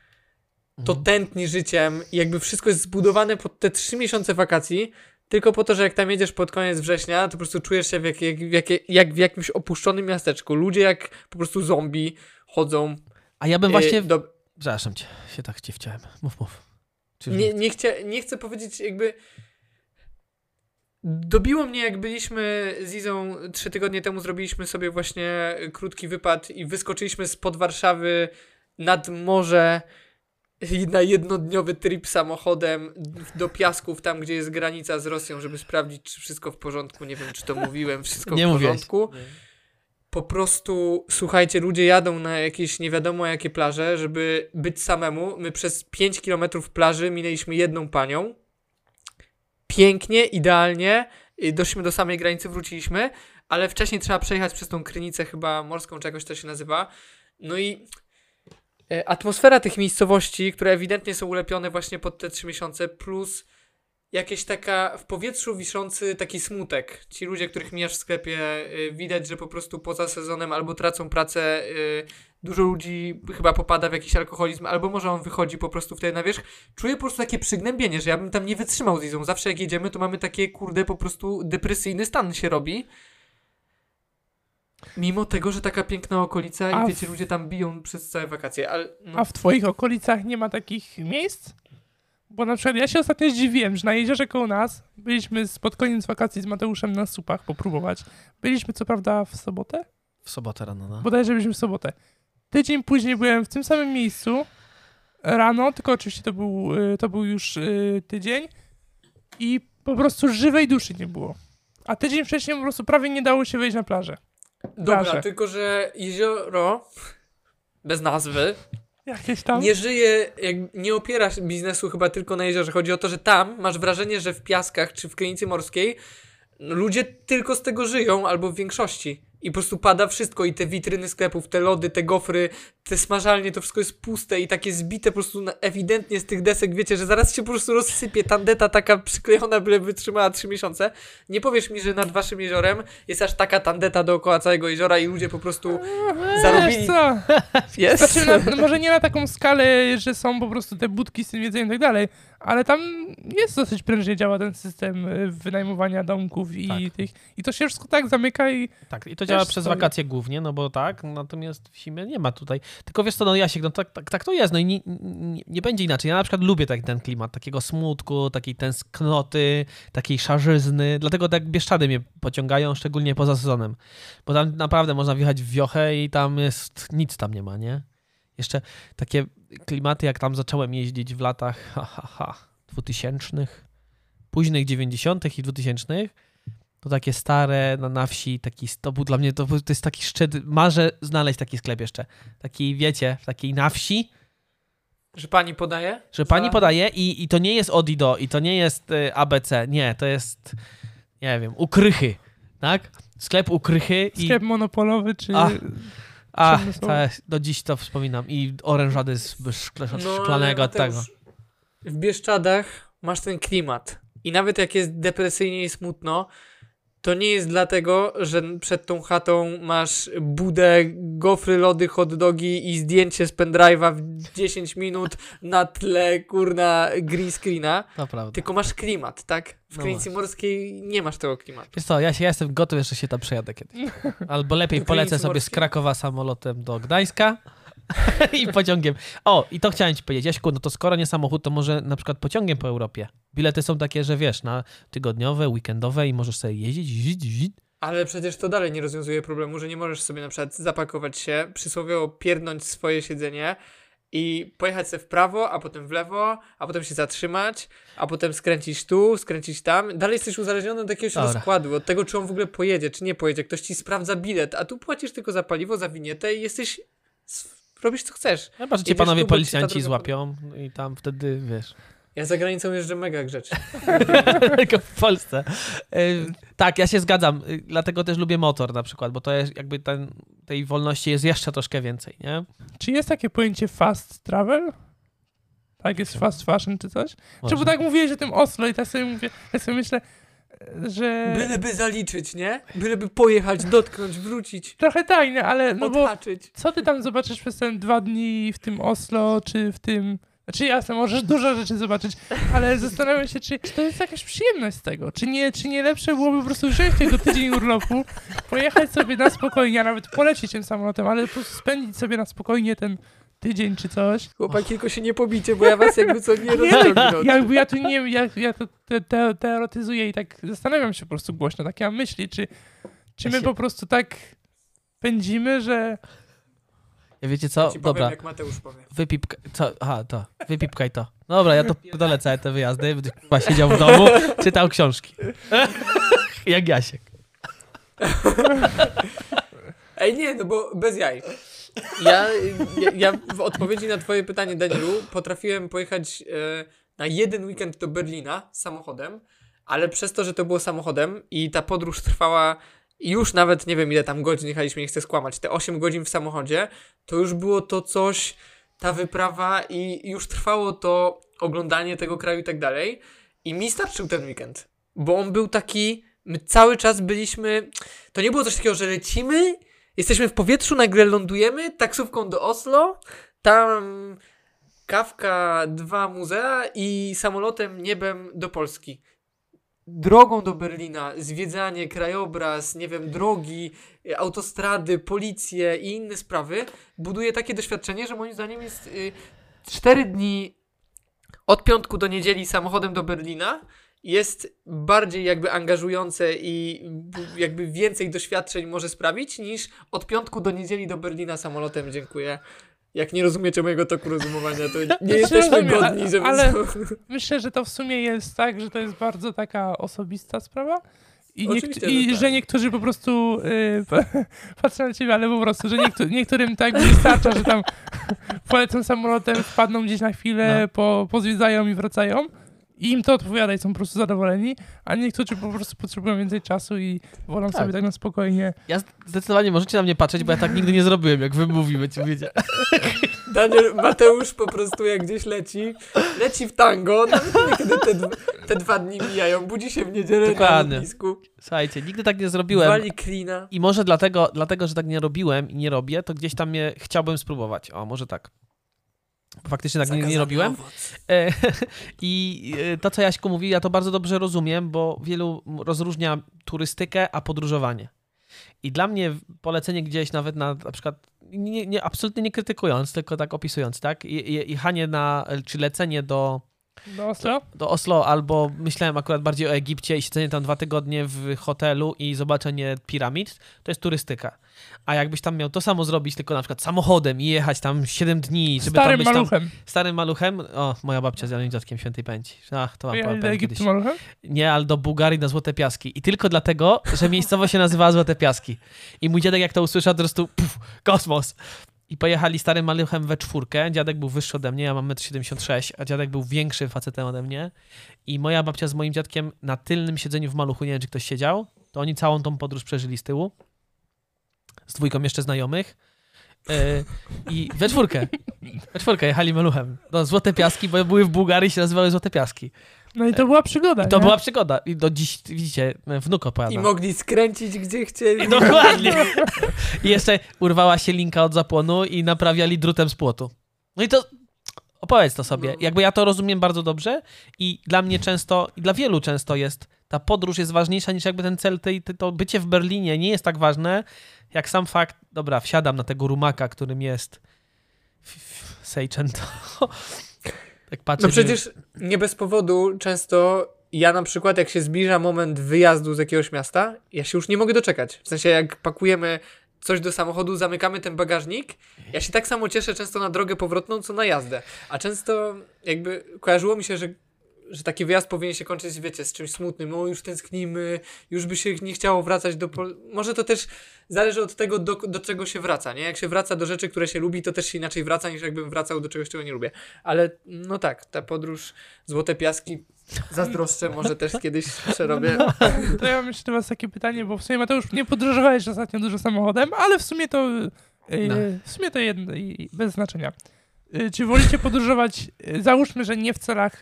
to Mhm. tętni życiem i jakby wszystko jest zbudowane pod te trzy miesiące wakacji. Tylko po to, że jak tam jedziesz pod koniec września, to po prostu czujesz się w jak, jak, w jakie- jak w jakimś opuszczonym miasteczku. Ludzie jak po prostu zombie chodzą. A ja bym E, właśnie... do, Przepraszam cię, się tak cię wciąłem. Mów, mów. Nie, nie, chcia, nie chcę powiedzieć jakby... Dobiło mnie, jak byliśmy z Izą trzy tygodnie temu, zrobiliśmy sobie właśnie krótki wypad i wyskoczyliśmy spod Warszawy nad morze na jednodniowy trip samochodem do Piasków, tam gdzie jest granica z Rosją, żeby sprawdzić, czy wszystko w porządku. Nie wiem, czy to mówiłem, wszystko Nie w mówiłeś. porządku. Po prostu, słuchajcie, ludzie jadą na jakieś nie wiadomo jakie plaże, żeby być samemu. My przez 5 km plaży minęliśmy jedną panią. Pięknie, idealnie. Doszliśmy do samej granicy, wróciliśmy, ale wcześniej trzeba przejechać przez tą krynicę chyba morską, czy jakoś to się nazywa. No i atmosfera tych miejscowości, które ewidentnie są ulepione właśnie pod te 3 miesiące, plus jakieś taka w powietrzu wiszący taki smutek. Ci ludzie, których mijasz w sklepie, y, widać, że po prostu poza sezonem albo tracą pracę, y, dużo ludzi chyba popada w jakiś alkoholizm, albo może on wychodzi po prostu wtedy na wierzch. Czuję po prostu takie przygnębienie, że ja bym tam nie wytrzymał z Izą. Zawsze jak jedziemy, to mamy takie, kurde, po prostu depresyjny stan się robi. Mimo tego, że taka piękna okolica A i w- wiecie, ludzie tam biją przez całe wakacje, ale no, A w twoich okolicach nie ma takich miejsc? Bo na przykład ja się ostatnio zdziwiłem, że na jeziorze koło nas byliśmy z- pod koniec wakacji z Mateuszem na supach popróbować. Byliśmy co prawda w sobotę? W sobotę rano, no. Bodajże byliśmy w sobotę. Tydzień później byłem w tym samym miejscu rano, tylko oczywiście to był, y, to był już y, tydzień i po prostu żywej duszy nie było. A tydzień wcześniej po prostu prawie nie dało się wejść na plażę. Dobra, plaże. tylko że jezioro bez nazwy Jakieś tam. nie żyje, jak, nie opiera się biznesu chyba tylko na jeziorze. Chodzi o to, że tam masz wrażenie, że w piaskach czy w krynicy morskiej ludzie tylko z tego żyją, albo w większości. I po prostu pada wszystko i te witryny sklepów, te lody, te gofry, te smażalnie, to wszystko jest puste i takie zbite po prostu na, ewidentnie z tych desek, wiecie, że zaraz się po prostu rozsypie tandeta taka przyklejona, byle wytrzymała 3 miesiące. Nie powiesz mi, że nad waszym jeziorem jest aż taka tandeta dookoła całego jeziora i ludzie po prostu zarobili. Wiesz co? Jest. Znaczy, na, no może nie na taką skalę, że są po prostu te budki z tym jedzeniem i tak dalej, ale tam jest dosyć prężnie działa ten system y, wynajmowania domków i Tak. tych. I to się wszystko tak zamyka i Tak, i to działa przez stoi. wakacje głównie, no bo tak, natomiast w zimie nie ma tutaj. Tylko wiesz co, no Jasiek, no tak, tak, tak to jest, no i nie, nie, nie będzie inaczej. Ja na przykład lubię tak, ten klimat, takiego smutku, takiej tęsknoty, takiej szarzyzny, dlatego tak Bieszczady mnie pociągają, szczególnie poza sezonem, bo tam naprawdę można wjechać w wiochę i tam jest, nic tam nie ma, nie? Jeszcze takie klimaty, jak tam zacząłem jeździć w latach, ha, ha, ha, 2000, późnych 90. i 2000, to takie stare na, na wsi, taki, to był dla mnie, to, to jest taki szczyt, marzę znaleźć taki sklep jeszcze. Taki, wiecie, w takiej na wsi, Że pani podaje? że pani Za- podaje i, i to nie jest Odido, i to nie jest y, ABC, nie, to jest, nie wiem, ukrychy, tak? Sklep ukrychy i... sklep monopolowy, czy... A, A, jest, do dziś to wspominam. I orężady z szkle, No, szklanego od tego. W Bieszczadach masz ten klimat. I nawet jak jest depresyjnie i smutno, to nie jest dlatego, że przed tą chatą masz budę, gofry, lody, hot dogi i zdjęcie z pendrive'a w 10 minut na tle, kurna, green screena, To prawda. tylko masz klimat, tak? W No Krynicy Morskiej nie masz tego klimatu. Wiesz co, ja, się, ja jestem gotów, jeszcze się tam przejadę kiedyś. Albo lepiej polecę sobie z? Krakowa samolotem do Gdańska i pociągiem. O, i to chciałem ci powiedzieć, Jaśku, no to skoro nie samochód, to może na przykład pociągiem po Europie. Bilety są takie, że wiesz, na tygodniowe, weekendowe i możesz sobie jeździć, jeździć, jeździć. Ale przecież to dalej nie rozwiązuje problemu, że nie możesz sobie na przykład zapakować się, przysłowiowo pierdnąć swoje siedzenie i pojechać sobie w prawo, a potem w lewo, a potem się zatrzymać, a potem skręcić tu, skręcić tam. Dalej jesteś uzależniony od jakiegoś Dobra. rozkładu, od tego, czy on w ogóle pojedzie, czy nie pojedzie. Ktoś ci sprawdza bilet, a tu płacisz tylko za paliwo, za winietę i jesteś... robisz co chcesz. Chyba, że cię panowie tu, bo ci ta policjanci złapią i tam wtedy, wiesz, Ja za granicą jeżdżę mega grzecznie. tylko w Polsce. Tak, ja się zgadzam, y, dlatego też lubię motor na przykład, bo to jest jakby ten, tej wolności jest jeszcze troszkę więcej, nie? Czy jest takie pojęcie fast travel? Tak, jest fast fashion czy coś? Czy Może. bo tak mówiłeś o tym Oslo i tak sobie mówię, tak sobie myślę, że... Byleby zaliczyć, nie? Byleby pojechać, dotknąć, wrócić, Trochę tajne, ale no bo odhaczyć. co ty tam zobaczysz przez ten dwa dni w tym Oslo, czy w tym... Znaczy jasne, możesz dużo rzeczy zobaczyć, ale zastanawiam się, czy, czy to jest jakaś przyjemność z tego, czy nie, czy nie lepsze byłoby po prostu wziąć tego tydzień urlopu, pojechać sobie na spokojnie, a nawet polecieć tym samolotem, ale po prostu spędzić sobie na spokojnie ten, tydzień czy coś. Chłopaki, tylko się nie pobicie, bo ja was jakby co nie Nie, rozciągnę. jakby ja tu nie, ja, ja to te, te, teoretyzuję i tak zastanawiam się po prostu głośno, takie mam myśli, czy, czy Ja my po prostu tak pędzimy, że Ja wiecie Ja co? ci powiem, Dobra, jak Mateusz powie. wypipkaj, co? Aha, to, wypipkaj to. Dobra, ja to całe te wyjazdy, będę chyba siedział w domu, czytał książki. Jak Jasiek. Ej, nie, no bo bez jaj. Ja, ja, ja w odpowiedzi na twoje pytanie, Danielu, potrafiłem pojechać e, na jeden weekend do Berlina samochodem, ale przez to, że to było samochodem i ta podróż trwała już nawet nie wiem ile tam godzin jechaliśmy, nie chcę skłamać, te 8 godzin w samochodzie, to już było to coś, ta wyprawa i już trwało to oglądanie tego kraju i tak dalej. I mi starczył ten weekend, bo on był taki, my cały czas byliśmy, to nie było coś takiego, że lecimy, jesteśmy w powietrzu, nagle lądujemy taksówką do Oslo, tam kawka, dwa muzea i samolotem niebem do Polski. Drogą do Berlina, zwiedzanie, krajobraz, nie wiem, drogi, autostrady, policje i inne sprawy buduje takie doświadczenie, że moim zdaniem jest y, cztery dni od piątku do niedzieli samochodem do Berlina jest bardziej jakby angażujące i jakby więcej doświadczeń może sprawić niż od piątku do niedzieli do Berlina samolotem. Dziękuję. Jak nie rozumiecie mojego toku rozumowania, to nie Znaczy, jesteśmy rozumiem, godni, żeby... ale- myślę, że to w sumie jest tak, że to jest bardzo taka osobista sprawa. I, niekt- Oczywiście, że i tak. że niektórzy po prostu y, patrzę na ciebie, ale po prostu, że niektó- niektórym tak wystarcza, że tam polecą samolotem, wpadną gdzieś na chwilę, No. po, pozwiedzają i wracają. I im to odpowiada i są po prostu zadowoleni, a niektórzy po prostu potrzebują więcej czasu i wolą Tak. sobie tak na spokojnie. Ja zdecydowanie możecie na mnie patrzeć, bo ja tak nigdy nie zrobiłem, jak wy mówimy, ci wiecie. Daniel, Mateusz po prostu jak gdzieś leci, leci w tango, nawet kiedy te, te dwa dni mijają, budzi się w niedzielę Dokładnie. na lotnisku, Słuchajcie, nigdy tak nie zrobiłem. wali klina. I może dlatego, dlatego, że tak nie robiłem i nie robię, to gdzieś tam mnie chciałbym spróbować. O, może tak. Bo Faktycznie tak nie, nie robiłem. E, I e, to, co Jaśku mówi, ja to bardzo dobrze rozumiem, bo wielu rozróżnia turystykę, a podróżowanie. I dla mnie polecenie gdzieś nawet na na przykład, nie, nie, absolutnie nie krytykując, tylko tak opisując, tak? I- i- Jechanie na, czy lecenie do, Do Oslo? do Oslo, albo myślałem akurat bardziej o Egipcie i siedzenie tam dwa tygodnie w hotelu i zobaczenie piramid, to jest turystyka. A jakbyś tam miał to samo zrobić, tylko na przykład samochodem i jechać tam 7 dni, żeby tam Starym być tam maluchem. starym maluchem, o, moja babcia z Janem Dziadkiem świętej pęci. Ach, to wam Pojechali do Egiptu maluchem? Nie, ale do Bułgarii na Złote Piaski. I tylko dlatego, że miejscowość się nazywała Złote Piaski. I mój dziadek jak to usłyszał, po prostu puf, kosmos. I pojechali starym maluchem we czwórkę. Dziadek był wyższy ode mnie, ja mam 1,76 m, a dziadek był większy facetem ode mnie. I moja babcia z moim dziadkiem na tylnym siedzeniu w maluchu, nie wiem czy ktoś siedział, to oni całą tą podróż przeżyli z tyłu. Z dwójką jeszcze znajomych. Yy, I we czwórkę. We czwórkę jechali maluchem. No, Złote Piaski, bo były w Bułgarii i się nazywały Złote Piaski. No i to była przygoda. I to nie? była przygoda. I do dziś, widzicie, wnuk opowiada. I mogli skręcić gdzie chcieli. I dokładnie. I jeszcze urwała się linka od zapłonu i naprawiali drutem z płotu. No i to opowiedz to sobie. No. Jakby ja to rozumiem bardzo dobrze i dla mnie często, i dla wielu często jest, ta podróż jest ważniejsza niż jakby ten cel, tej, to bycie w Berlinie nie jest tak ważne, jak sam fakt, dobra, wsiadam na tego rumaka, którym jest f- f- Seichen, to tak patrzę, No przecież nie bez powodu często ja na przykład jak się zbliża moment wyjazdu z jakiegoś miasta, ja się już nie mogę doczekać. W sensie jak pakujemy coś do samochodu, zamykamy ten bagażnik, ja się tak samo cieszę często na drogę powrotną, co na jazdę. A często jakby kojarzyło mi się, że że taki wyjazd powinien się kończyć, wiecie, z czymś smutnym. O, już tęsknimy, już by się nie chciało wracać do. Pol- Może to też zależy od tego, do, do czego się wraca, nie? Jak się wraca do rzeczy, które się lubi, to też się inaczej wraca, niż jakbym wracał do czegoś, czego nie lubię. Ale no tak, ta podróż Złote Piaski zazdroszczę, może też kiedyś przerobię. To ja mam jeszcze do was takie pytanie, bo w sumie Mateusz nie podróżowałeś ostatnio dużo samochodem, ale w sumie to yy, No. w sumie to jedno i bez znaczenia. Yy, czy wolicie podróżować, yy, załóżmy, że nie w celach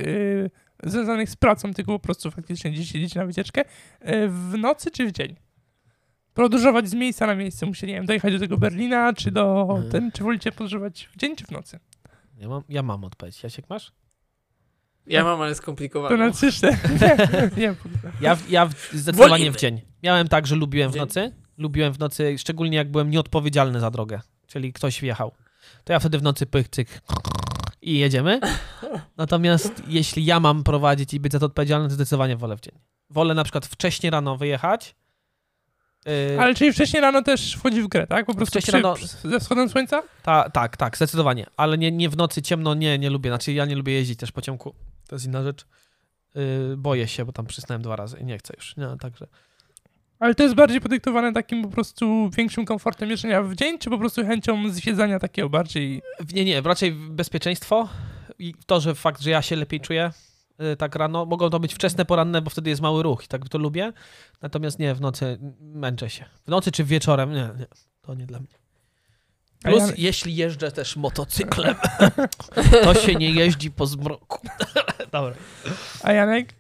związanych z pracą, tylko po prostu faktycznie gdzieś jedziecie na wycieczkę, yy, w nocy czy w dzień? Podróżować z miejsca na miejsce, musicie, nie wiem, dojechać do tego Berlina, czy do Mhm. ten, czy wolicie podróżować w dzień, czy w nocy? Ja mam, ja mam odpowiedź. Jasiek masz? Ja mam, ale To skomplikowane. na cyszce. nie, nie, Ja, w- ja w- zdecydowanie w dzień. Miałem tak, że lubiłem w nocy. Lubiłem w nocy, szczególnie jak byłem nieodpowiedzialny za drogę. Czyli ktoś wjechał. to ja wtedy w nocy pyk, cyk i jedziemy. Natomiast jeśli ja mam prowadzić i być za to odpowiedzialny, to zdecydowanie wolę w dzień. Wolę na przykład wcześniej rano wyjechać. Yy, Ale czyli wcześniej rano też wchodzi w grę, tak? Po prostu Wcześniej przy, rano- przy, ze wschodem słońca? ta, tak, tak, zdecydowanie. Ale nie, nie w nocy ciemno, nie, nie lubię. Znaczy ja nie lubię jeździć też po ciemku. To jest inna rzecz. Yy, boję się, bo tam przysnąłem dwa razy i nie chcę już. Nie, także. Ale to jest bardziej podyktowane takim po prostu większym komfortem jeżdżenia w dzień, czy po prostu chęcią zwiedzania takiego bardziej... Nie, nie, raczej bezpieczeństwo i to, że fakt, że ja się lepiej czuję y, tak rano. Mogą to być wczesne poranne, bo wtedy jest mały ruch i tak to lubię. Natomiast nie, w nocy męczę się. W nocy czy wieczorem, nie, nie, to nie dla mnie. Plus, ja- jeśli jeżdżę też motocyklem, to się nie jeździ po zmroku. Dobra. A Janek?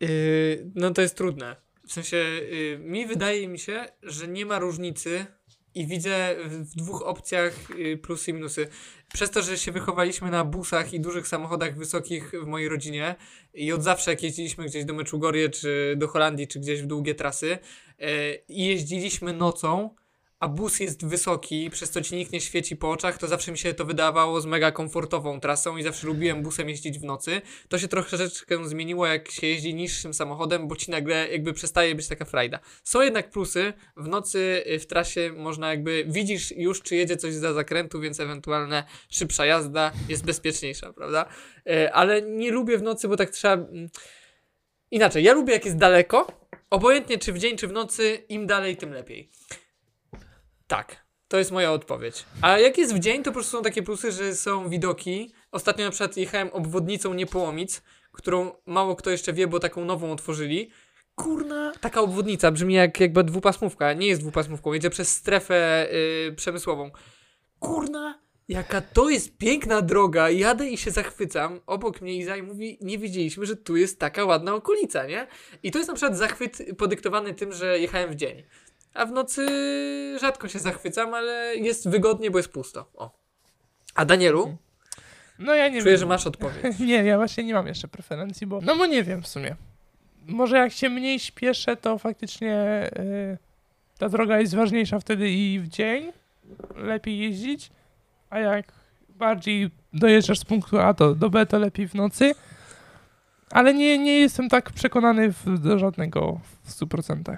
Yy, no to jest trudne. W sensie, yy, mi wydaje mi się, że nie ma różnicy i widzę w, dwóch opcjach yy, plusy i minusy. Przez to, że się wychowaliśmy na busach i dużych samochodach wysokich w mojej rodzinie i od zawsze jak jeździliśmy gdzieś do Meczugorje, czy do Holandii, czy gdzieś w długie trasy yy, i jeździliśmy nocą, a bus jest wysoki, przez co ci nikt nie świeci po oczach, to zawsze mi się to wydawało z mega komfortową trasą i zawsze lubiłem busem jeździć w nocy. To się troszeczkę zmieniło, jak się jeździ niższym samochodem, bo ci nagle jakby przestaje być taka frajda. Są jednak plusy. W nocy y, w trasie można jakby, widzisz już, czy jedzie coś za zakrętu, więc ewentualne szybsza jazda jest bezpieczniejsza, prawda? E, Ale nie lubię w nocy, bo tak trzeba... mm, Inaczej, ja lubię jak jest daleko, obojętnie czy w dzień, czy w nocy, im dalej, tym lepiej. Tak. To jest moja odpowiedź. A jak jest w dzień, to po prostu są takie plusy, że są widoki. Ostatnio na przykład jechałem obwodnicą Niepołomic, którą mało kto jeszcze wie, bo taką nową otworzyli. Kurna, taka obwodnica brzmi jak jakby dwupasmówka. Nie jest dwupasmówką, jedzie przez strefę yy, przemysłową. Kurna, jaka to jest piękna droga. Jadę i się zachwycam. Obok mnie Iza i mówi, nie wiedzieliśmy, że tu jest taka ładna okolica, nie? I to jest na przykład zachwyt podyktowany tym, że jechałem w dzień. A w nocy rzadko się zachwycam, ale jest wygodnie, bo jest pusto. O. A Danielu, No ja nie czuję, wiem. że masz odpowiedź. Nie, ja właśnie nie mam jeszcze preferencji, bo... No bo nie wiem w sumie. Może jak się mniej śpieszę, to faktycznie y, ta droga jest ważniejsza wtedy i w dzień. Lepiej jeździć. A jak bardziej dojeżdżasz z punktu A do, do B, to lepiej w nocy. Ale nie, nie jestem tak przekonany w, do żadnego w 100%.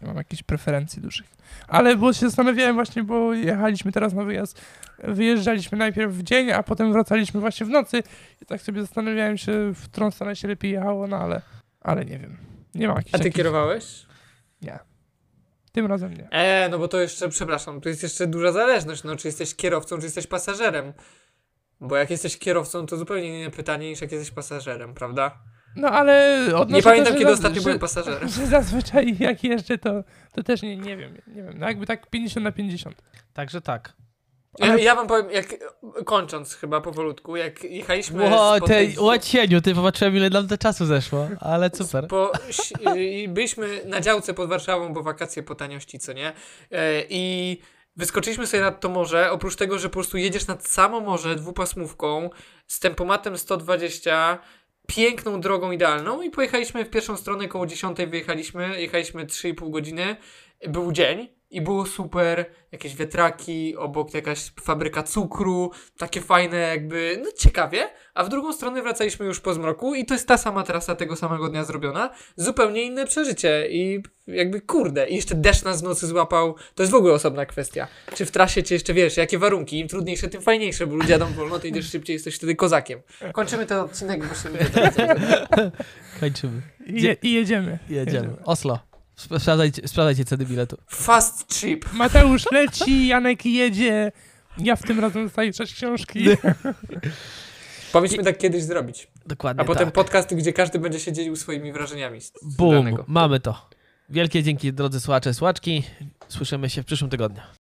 Nie mam jakichś preferencji dużych. Ale bo się zastanawiałem właśnie, bo jechaliśmy teraz na wyjazd. Wyjeżdżaliśmy najpierw w dzień, a potem wracaliśmy właśnie w nocy. I tak sobie zastanawiałem się, w którą stronę się lepiej jechało, no ale, ale nie wiem. Nie ma jakichś A ty kierowałeś? Nie. Tym razem nie. E, no bo to jeszcze, przepraszam, tu jest jeszcze duża zależność, no czy jesteś kierowcą, czy jesteś pasażerem. Bo jak jesteś kierowcą, to zupełnie inne pytanie niż jak jesteś pasażerem, prawda? No ale odnoszę Nie pamiętam, to, kiedy ostatnio że, byłem pasażerem. że zazwyczaj jak jeżdżę, to, to też nie, nie wiem. Nie wiem. No jakby tak 50 na 50. Także tak. Ja, Ale- ja wam powiem, jak kończąc chyba powolutku, jak jechaliśmy po ty, tej- łacieniu, ty zobaczyłem ile nam to czasu zeszło, ale super. Po, byliśmy na działce pod Warszawą, bo wakacje po taniości, co nie? E, I wyskoczyliśmy sobie nad to morze, oprócz tego, że po prostu jedziesz nad samo morze dwupasmówką z tempomatem 120, piękną drogą idealną i pojechaliśmy w pierwszą stronę, koło 10 wyjechaliśmy, jechaliśmy 3,5 godziny, był dzień i było super, jakieś wiatraki, obok jakaś fabryka cukru, takie fajne jakby, no ciekawie, a w drugą stronę wracaliśmy już po zmroku i to jest ta sama trasa tego samego dnia zrobiona, zupełnie inne przeżycie i jakby kurde, i jeszcze deszcz nas w nocy złapał, to jest w ogóle osobna kwestia. Czy w trasie, czy jeszcze wiesz, jakie warunki, im trudniejsze, tym fajniejsze, bo ludzie jadą wolno, ty idziesz szybciej, jesteś wtedy kozakiem. Kończymy ten odcinek, bo się Kończymy. I, je, i jedziemy. Jedziemy. Oslo. Sp- Sprawdzajcie, sprawdzajcie ceny biletu. Fast trip. Mateusz leci, Janek jedzie. Ja w tym razem zostaję czytać książki. Powinniśmy tak kiedyś zrobić. Dokładnie A potem tak. podcast, gdzie każdy będzie się dzielił swoimi wrażeniami z, Bum, danego. mamy to. Wielkie dzięki drodzy słuchacze, słuchaczki. Słyszymy się w przyszłym tygodniu.